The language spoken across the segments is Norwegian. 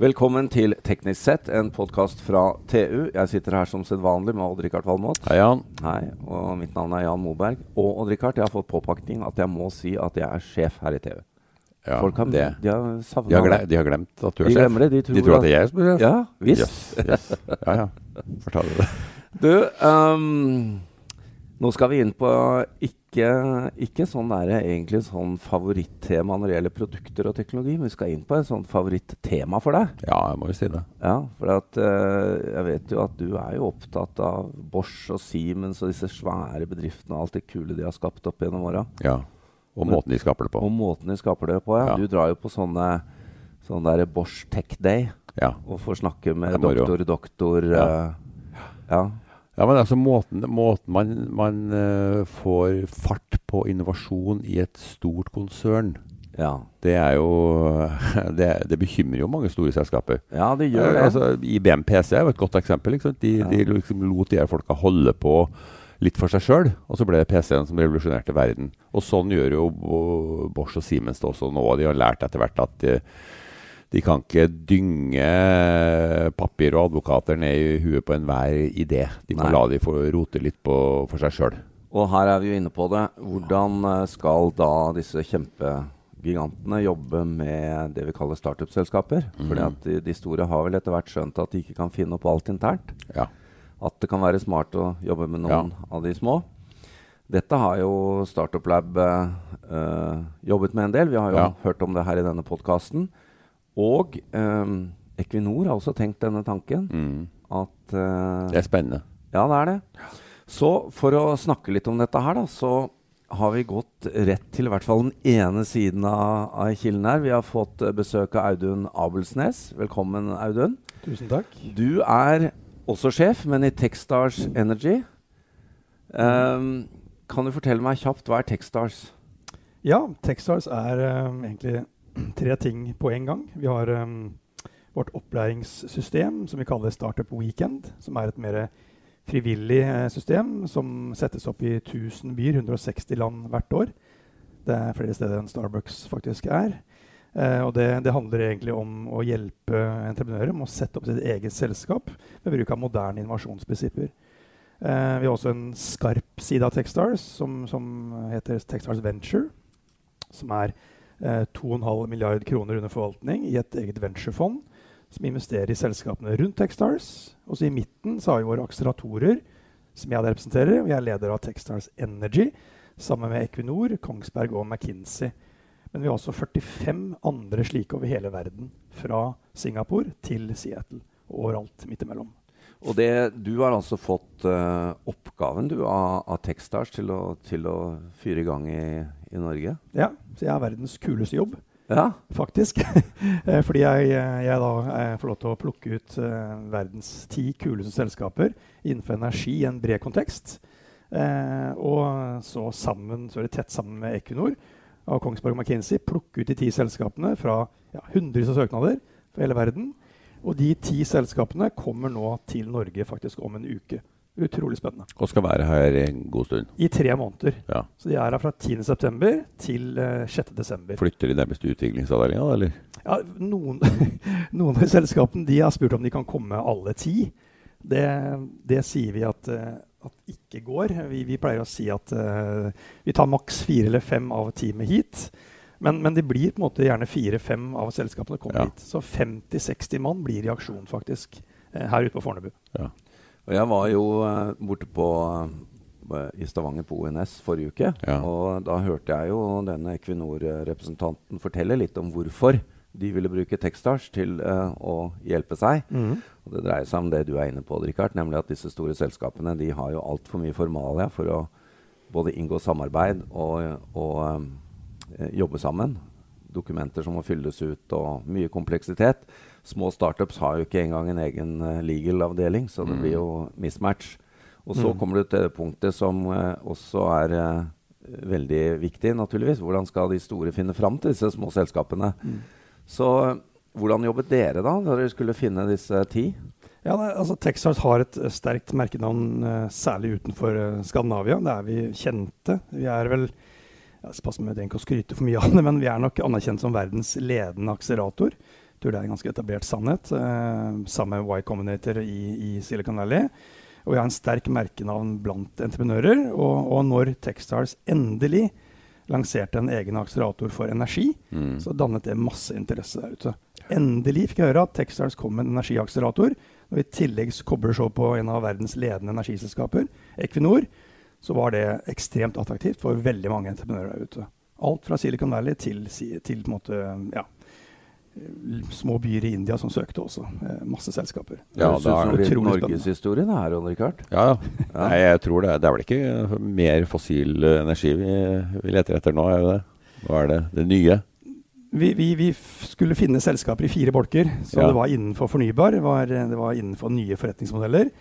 Velkommen til Teknisk sett, en podkast fra TU. Jeg sitter her som sedvanlig med Odd-Rikard Valmot. Hei, Jan. Hei, og mitt navn er Jan Moberg. Og Odd-Rikard, jeg har fått påpakning at jeg må si at jeg er sjef her i TU. Ja, Folk har, det. de har De savna gle de har glemt at du er De sjef. det. De tror, De tror at det er jeg som er sjef? Ja, visst. Yes, yes. Ja, ja. Fortell det. Du, um, nå skal vi inn på ikke, ikke sånn der, egentlig sånn favorittema når det gjelder produkter og teknologi, men vi skal inn på et sånt favorittema for deg. Ja, jeg må jo si det. Ja, for at, uh, jeg vet jo at du er jo opptatt av Bosch og Siemens og disse svære bedriftene og alt det kule de har skapt opp gjennom åra. Ja. Og måten de skaper det på. Og måten de skaper det på. Ja. Ja. Du drar jo på sånne sånne der Bosch Tech Day Ja. og får snakke med doktor, doktor Ja. Uh, ja. Ja, men altså måten, måten man, man uh, får fart på innovasjon i et stort konsern, ja. det er jo Det, det bekymrer jo mange store selskaper. Ja, det gjør det. Eh, Altså, IBM PC er jo et godt eksempel. Ikke sant? De, Ja. de liksom lot de her folka holde på litt for seg sjøl, og så ble det PC-en som revolusjonerte verden. Og sånn gjør jo Bo- Bosch og Siemens det også nå. De har lært etter hvert at de, de kan ikke dynge papir og advokater ned i huet på enhver idé. De må Nei. la de få rote litt på, for seg sjøl. Og her er vi jo inne på det. Hvordan eh, skal da disse kjempegigantene jobbe med det vi kaller startup-selskaper? Fordi at de, de store har vel etter hvert skjønt at de ikke kan finne opp alt internt. Ja. At det kan være smart å jobbe med noen av de små. Dette har jo Startup Lab eh, jobbet med en del. Vi har jo Ja. hørt om det her i denne podkasten. Og eh, Equinor har også tenkt denne tanken. Mm. At eh, Det er spennende. ja, det er det. Så for å snakke litt om dette her, da, så har vi gått rett til i hvert fall den ene siden av, av kilden her. Vi har fått eh, besøk av Audun Abelsnes. Velkommen, Audun. Tusen takk. Du er også sjef, men i Techstars Energy. Um, kan du fortelle meg kjapt hva er Techstars? Ja, Techstars er um, egentlig tre ting på en gang. Vi har um, vårt opplæringssystem som vi kaller Startup Weekend, som er et mer frivillig eh, system som settes opp i 1000 byer, 160 land hvert år. Det er flere steder enn Starbucks faktisk er. Eh, og det, det handler egentlig om å hjelpe entreprenører med å sette opp sitt eget selskap ved bruk av moderne innovasjonsprinsipper. Eh, vi har også en skarp side av Techstars som, som heter Techstars Venture. Som er eh, 2,5 milliard kroner under forvaltning i et eget venturefond som investerer i selskapene rundt Techstars. Og så i midten så har vi våre akseleratorer, som jeg representerer. Jeg er leder av Techstars Energy sammen med Equinor, Kongsberg og McKinsey. Men vi har også 45 andre slike over hele verden. Fra Singapore til Seattle og overalt midt imellom. Og det, du har altså fått uh, oppgaven du, av, av Techstars til å, til å fyre i gang i, i Norge? Ja, Så jeg har verdens kuleste jobb. Ja. faktisk. Eh, Fordi jeg, jeg da jeg får lov til å plukke ut eh, verdens ti kuleste selskaper innenfor energi i en bred kontekst. Eh, og så sammen, så er det tett sammen med Equinor og Kongsberg og McKinsey plukke ut de ti selskapene fra ja, hundrevis av søknader fra hele verden. Og de ti selskapene kommer nå til Norge faktisk om en uke. Utrolig spennende. Og skal være her en god stund. I tre måneder. Ja. Så de er her fra 10.9. til eh, 6.12. Flytter de nærmest utviklingsavdelinga, eller? Ja, noen, noen av selskapene de har spurt om de kan komme alle ti. Det, det sier vi at, eh, at ikke går. Vi, vi pleier å si at uh, vi tar maks fire eller fem av teamet hit. Men, men det blir på en måte gjerne fire-fem av selskapene kommer Ja. hit. Så 50-60 mann blir i aksjon faktisk her ute på Fornebu. Ja. Og jeg var jo eh, borte på eh, i Stavanger på ONS forrige uke. Ja. Og da hørte jeg jo denne Equinor-representanten fortelle litt om hvorfor de ville bruke Textars til uh, å hjelpe seg. Og det dreier seg om det du er inne på, Richard, nemlig at disse store selskapene de har jo altfor mye formalia for å både inngå samarbeid og, og um, jobbe sammen. Dokumenter som må fylles ut, og mye kompleksitet. Små startups har jo ikke engang en egen eh, legal-avdeling, så det Mm. blir jo mismatch. Og så Mm. kommer du til det punktet som eh, også er eh, veldig viktig, naturligvis. Hvordan skal de store finne fram til disse små selskapene? Så eh, hvordan jobbet dere da, da dere skulle finne disse ti? Ja, nei, altså Texas har et sterkt merkenavn, særlig utenfor Skandinavia. Det er vi kjente. Vi er vel jeg passer passe med det ikke å skryte for mye av det, men vi er nok anerkjent som verdens ledende akselerator. Jeg tror det er en ganske etablert sannhet. Eh, sammen med Y Combinator i, i, Silicon Valley. Og vi har en sterk merkenavn blant entreprenører. Og, og når Techstars endelig lanserte en egen akselerator for energi, mm. så dannet det masse interesse der ute. Endelig fikk jeg høre at Techstars kom med en energiakselerator. Og i tillegg kobler så på en av verdens ledende energiselskaper, Equinor, så var det ekstremt attraktivt for veldig mange entreprenører der ute. Alt fra Silicon Valley til, til måte, ja, små byer i India som søkte også. Eh, masse selskaper. Ja, det er litt norgeshistorien her, Ron Rikard. Ja, ja. Nei, jeg tror det. Det er vel ikke mer fossil energi vi, vi leter etter nå? er det? Hva er det? Det nye? Vi, vi, vi, skulle finne selskaper i fire bolker. Så ja. det var innenfor fornybar, det var, det var innenfor nye forretningsmodeller.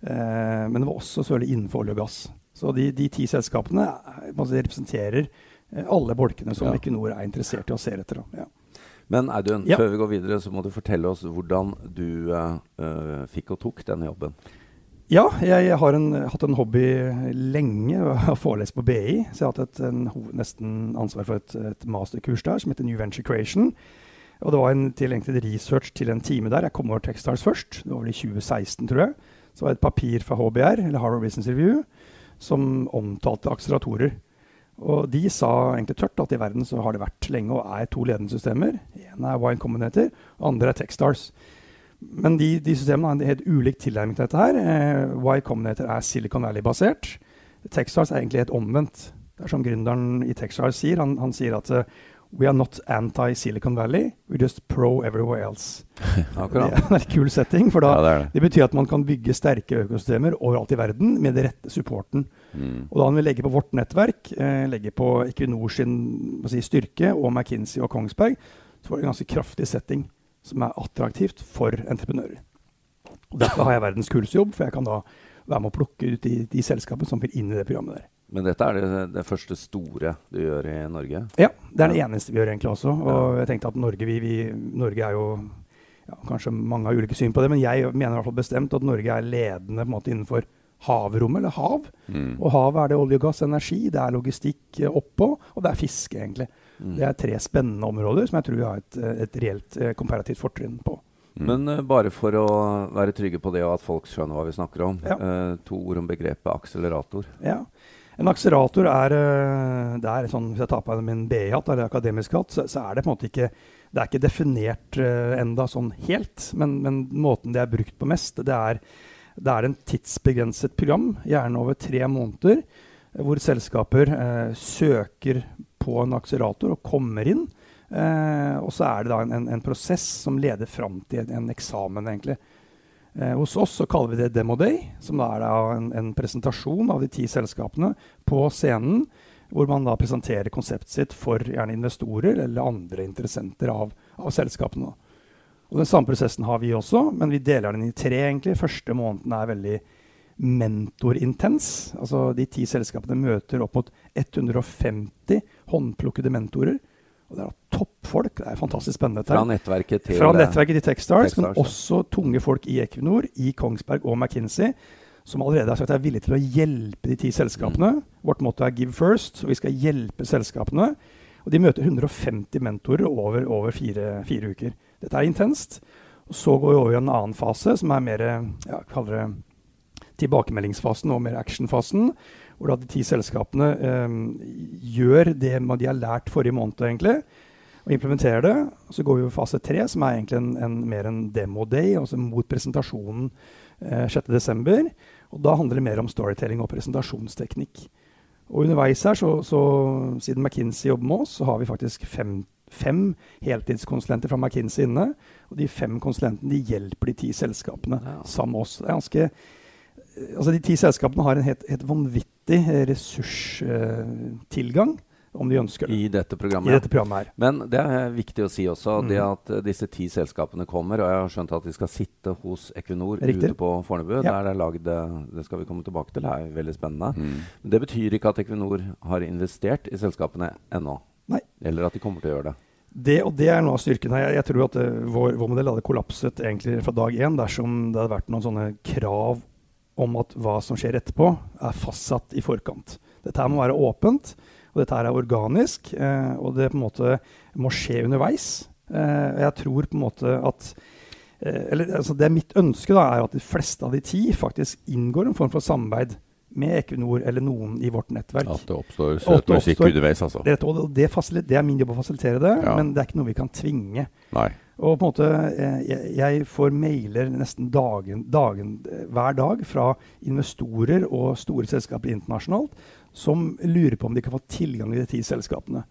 Eh, men det var også selvfølgelig innenfor olje og gass. Så de, de ti selskapene eh, representerer eh, alle bolkene som ja. Equinor er interessert i å se etter. Ja. Men Audun, ja. før vi går videre, så må du fortelle oss hvordan du uh, fikk og tok denne jobben. Ja, jeg har en, hatt en hobby lenge. Jeg har forelest på BI. Så jeg har hatt et, en, nesten ansvar for et, et, masterkurs der som heter New Venture Creation. Og det var en, til, egentlig research til en time der. Jeg kom over Techstars først. Det var vel i 2016, tror jeg. Så var det et papir fra HBR, eller Harvard Business Review, som omtalte akseleratorer. Og de sa egentlig tørt at i verden så har det vært lenge og er to ledende systemer. En er Wine Combinator, og andre er Techstars. Men de, de, systemene har en helt ulik tilnærming til dette. her. Eh, y Combinator er Silicon Valley-basert. Techstars er egentlig helt omvendt. Det er som gründeren i Techstars sier. Han, han sier at uh, We are not anti-Silicon Valley, we're just pro everywhere else. Akkurat. Det er en kul setting, for da, ja, det, det. det, betyr at man kan bygge sterke økosystemer overalt i verden med den rette supporten. Mm. Og da han vil legge på vårt nettverk, eh, legge på Equinor sin si, styrke og McKinsey og Kongsberg, så får det en ganske kraftig setting som er attraktivt for entreprenører. Og Derfor har jeg verdens kuleste jobb, for jeg kan da være med å plukke ut de, de selskapene som vil inn i det programmet der. Men dette er det, det, første store du gjør i Norge? Ja, det er det eneste vi gjør egentlig også. Og jeg tenkte at Norge, vi, vi, Norge er jo ja, Kanskje mange har ulike syn på det, men jeg mener i hvert fall bestemt at Norge er ledende på en måte innenfor havrommet, eller hav. Mm. Og havet er det olje, gass, energi, det er logistikk eh, oppå, og det er fiske, egentlig. Mm. Det er tre spennende områder som jeg tror vi har et, eh, et reelt eh, komparativt fortrinn på. Mm. Men uh, bare for å være trygge på det, og at folk skjønner hva vi snakker om. Ja. Uh, to ord om begrepet akselerator. Ja. En akselerator er, uh, det er sånn, Hvis jeg tar på min BI-hatt, eller akademisk hatt, så, så, er det på en måte ikke det er ikke definert uh, enda sånn helt. Men, men, måten det er brukt på mest, det er, det er en tidsbegrenset program, gjerne over tre måneder, hvor selskaper søker på en akselerator og kommer inn. Eh, og så er det da en, en, en prosess som leder fram til en, en eksamen, egentlig. Eh, hos oss så kaller vi det Demo Day, som da er da en, en, presentasjon av de ti selskapene på scenen, hvor man da presenterer konseptet sitt for gjerne investorer eller andre interessenter av, av selskapene. Og Den samme prosessen har vi også, men vi deler den i tre. egentlig. Første måneden er veldig mentorintens. Altså De ti selskapene møter opp mot 150 håndplukkede mentorer og det er toppfolk. Det er fantastisk spennende. Fra nettverket til, Fra nettverket til Techstars, Techstars men også tunge folk i Equinor, i Kongsberg og McKinsey, som allerede har sagt at er villige til å hjelpe de ti selskapene. Mm. Vårt motto er 'give first', og vi skal hjelpe selskapene. Og de møter 150 mentorer over, over fire, fire, uker. Dette er intenst. Og så går vi over i en annen fase, som er mer ja, kaller det tilbakemeldingsfasen og mer actionfasen hvor da de ti selskapene eh, gjør det de har lært forrige måned, egentlig, og implementerer det. Så går vi over fase tre, som er egentlig en, en, mer en demo-day, altså mot presentasjonen eh, 6.12. Og da handler det mer om storytelling og presentasjonsteknikk. Og underveis her, så, så, siden McKinsey jobber med oss, så har vi faktisk fem, fem heltidskonsulenter fra McKinsey inne. Og de fem konsulentene de hjelper de ti selskapene ja. sammen med oss. Det er ganske altså De ti selskapene har en helt, helt vanvittig ressurstilgang. Eh, om de ønsker det. I dette programmet. I dette programmet her. Men det er viktig å si også mm. det at disse ti selskapene kommer. Og jeg har skjønt at de skal sitte hos Equinor Riktig. ute på Fornebu. Ja. Der det er lagd Det skal vi komme tilbake til. Det er veldig spennende. Mm. Men det betyr ikke at Equinor har investert i selskapene ennå. Nei. Eller at de kommer til å gjøre det. Det, og det er noe av styrken her. Jeg, jeg tror at uh, vår, vår modell hadde kollapset egentlig fra dag én dersom det hadde vært noen sånne krav om at hva som skjer etterpå, er fastsatt i forkant. Dette her må være åpent, og dette her er organisk. Eh, og det på en måte må skje underveis. Eh, jeg tror på en måte at eh, eller, altså Det mitt ønske da, er at de fleste av de ti faktisk inngår en form for samarbeid med Equinor eller noen i vårt nettverk. At det oppstår søt musikk underveis, altså. Det, det, det er min jobb å fasilitere det, Ja. men det er ikke noe vi kan tvinge. Nei. Og på en måte, eh, jeg, jeg får mailer nesten dagen, dagen, eh, hver dag fra investorer og store selskaper internasjonalt som lurer på om de kan få tilgang til de ti selskapene.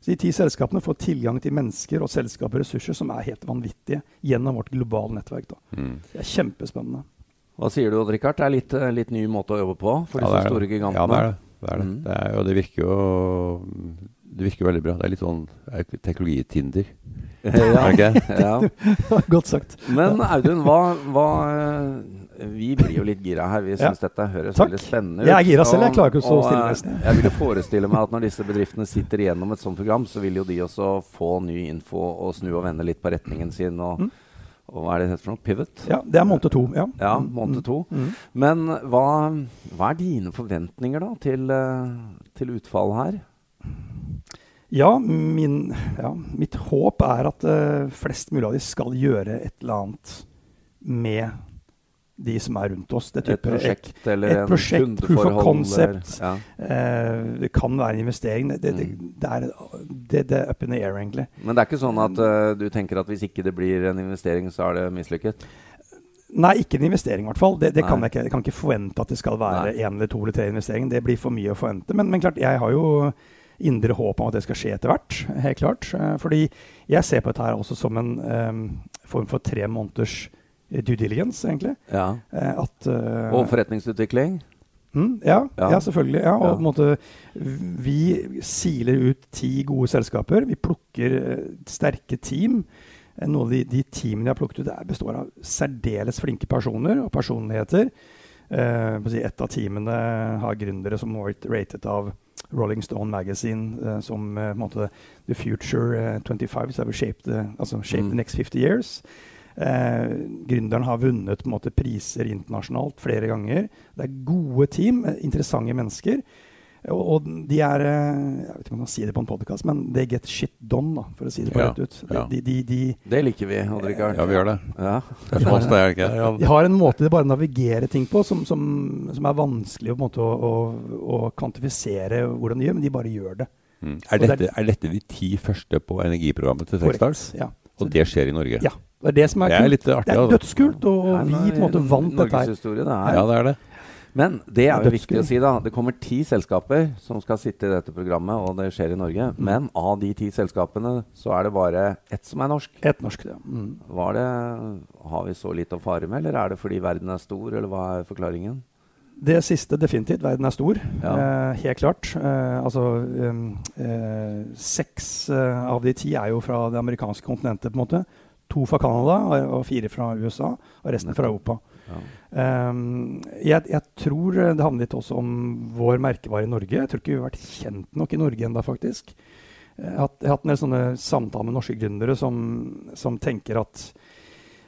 Så De ti selskapene får tilgang til mennesker og selskaper og ressurser som er helt vanvittige gjennom vårt globale nettverk. Da. Mm. Det er kjempespennende. Hva sier du, Odd Rikard? Det er litt, eh, litt ny måte å jobbe på for Ja, disse store gigantene? Ja, det er det. det, er det. Mm. det er, og det virker jo Det virker veldig bra. Det er litt sånn er teknologi-Tinder. Ja. Okay, ja. Godt sagt. Men Audun, hva, hva eh, Vi blir jo litt gira her. Vi Ja. dette høres Takk. veldig spennende ut. Jeg er gira selv, jeg klarer ikke å stå stille eh, nesten. Jeg vil jo forestille meg at når disse bedriftene sitter igjennom et sånt program, så vil jo de også få ny info og snu og vende litt på retningen sin. Og, Mm. og hva er det det heter for noe? Pivot? Ja, Det er måned to. Ja, Ja, Mm, måned to. mm, mm. Men hva, hva er dine forventninger da til, eh, til utfall her? Ja, min, ja, mitt håp er at uh, flest mulig av de skal gjøre et eller annet med de som er rundt oss. Det Et prosjekt eller et en prosjekt, proof of concept. Ja. Uh, det kan være en investering. Det, det, det, Mm. er, det, er up in the air, egentlig. Men det er ikke sånn at uh, du tenker at hvis ikke det blir en investering, så er det mislykket? Nei, ikke en investering, i hvert fall. Det, det kan jeg ikke. Jeg kan ikke forvente at det skal være én eller to eller tre investeringer. Det blir for mye å forvente. Men, men klart, jeg har jo indre håp om at det skal skje etter hvert. Helt klart. Eh, Fordi jeg ser på dette her også som en um, form for tre måneders eh, due diligence, egentlig. Ja. Eh, At uh, Og forretningsutvikling? Mm, ja, Ja. ja. selvfølgelig. Ja, og måte, vi siler ut ti gode selskaper. Vi plukker sterke team. Noen av de, de teamene jeg har plukket ut, består av særdeles flinke personer og personligheter. Si, et av teamene har gründere som har vært ratet av Rolling Stone Magazine eh, som eh, på en måte The Future eh, 25, so shaped, the- altså shape Mm. the next 50 years. Eh, gründeren har vunnet på en måte, priser internasjonalt flere ganger. Det er gode team, eh, interessante mennesker. Og, og de er eh, Jeg vet ikke om man kan si det på en podkast, men they get shit done, da, for å si det på Ja, rett ut. De, ja. de, de, de, Det liker vi, Odd Rikard. Ja, vi gjør det. Ja. Det er som oss, det er ikke? de har en måte de bare navigerer ting på som, som, som er vanskelig å, på en måte, å, å, å kvantifisere hvordan de gjør, men de bare gjør det. Mm. Er, Er, det er- dette, er dette de ti første på energiprogrammet til Korrekt. Ja. Og det skjer i Norge? Ja. Det er det som er, Det er kult. litt artig. Det er altså. dødskult, og, vi på en måte vant dette her. Er. Ja, det er det. Men det er jo viktig å si, da. Det kommer ti selskaper som skal sitte i dette programmet, og det skjer i Norge. Mm. Men av de ti selskapene så er det bare ett som er norsk. Et norsk, ja. Mm. Var det, har vi så litt å fare med, eller er det fordi verden er stor, eller hva er forklaringen? Det siste definitivt. Verden er stor. Ja. Eh, helt klart. Eh, altså um, eh, Seks eh, av de ti er jo fra det amerikanske kontinentet. på en måte. To fra Canada og fire fra USA, og resten fra Europa. Ja. Um, jeg, jeg tror det handler litt også om vår merkevare i Norge. Jeg tror ikke vi har vært kjent nok i Norge ennå, faktisk. Jeg har hatt, jeg har hatt en del sånne samtaler med norske gründere som, som tenker at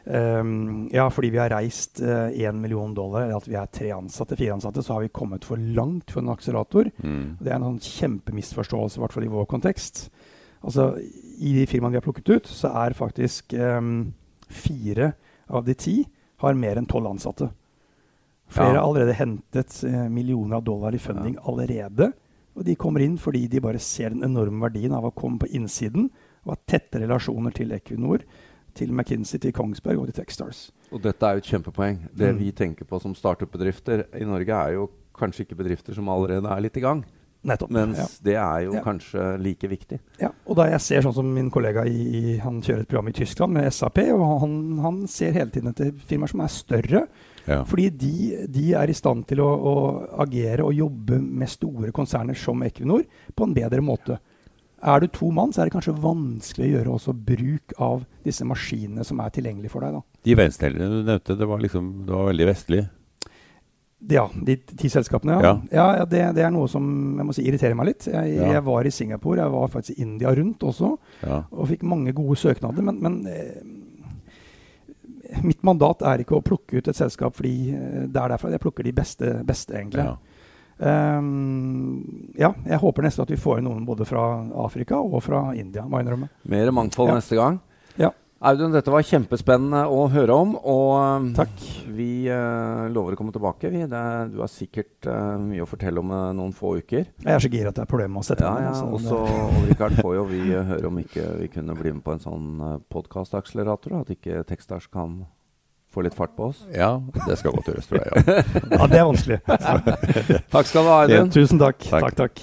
um, ja, fordi vi har reist én million dollar, eller at vi er tre ansatte, fire ansatte, så har vi kommet for langt for en akselerator. Mm. Det er en sånn kjempemisforståelse, i hvert fall i vår kontekst. Altså, I de firmaene vi har plukket ut, så er faktisk um, fire av de ti har mer enn tolv ansatte. Flere Ja. har allerede hentet eh, millioner av dollar i funding allerede. Og de kommer inn fordi de bare ser den enorme verdien av å komme på innsiden og ha tette relasjoner til Equinor, til McKinsey, til Kongsberg og til Techstars. Og dette er jo et kjempepoeng. Det Mm. vi tenker på som startup-bedrifter i Norge, er jo kanskje ikke bedrifter som allerede er litt i gang. Nettopp. Mens ja. det er jo Ja. kanskje like viktig. Ja, og da jeg ser sånn som min kollega i, i, han kjører et program i Tyskland med SAP, og han, han ser hele tiden etter firmaer som er større, Ja. fordi de, de er i stand til å, å agere og jobbe med store konserner som Equinor på en bedre måte. Er du to mann, så er det kanskje vanskelig å gjøre også bruk av disse maskinene som er tilgjengelige for deg. da. De venstrehendene du nevnte, det var, liksom, det var veldig vestlig. Ja, de ti selskapene, ja. Ja. ja, ja det, det er noe som jeg må si irriterer meg litt. Jeg, Ja. jeg var i Singapore, jeg var faktisk i India rundt også. Ja. og fikk mange gode søknader. Men, men eh, mitt mandat er ikke å plukke ut et selskap fordi eh, det er derfra. jeg plukker de beste, beste egentlig. Ja. Um, ja, jeg håper neste at vi får inn noen både fra Afrika og fra India. må jeg innrømme. Mer mangfold Ja. neste gang. Ja. Audun, dette var kjempespennende å høre om. Og um, Takk. vi uh, lover å komme tilbake. Vi. Det, er- du har sikkert uh, mye å fortelle om uh, noen få uker. Jeg er så gira at det er problemer med å sette Ja, meg ja. ned, så Og det- så, og Richard, får jo vi eh, høre om ikke vi kunne bli med på en sånn uh, podkastakselerator. At ikke Tekstars kan få litt fart på oss. Ja, det skal godt gjøres, tror jeg. Ja. Ja, det er vanskelig. Takk skal du ha, Audun. Tusen takk. Takk. takk. takk.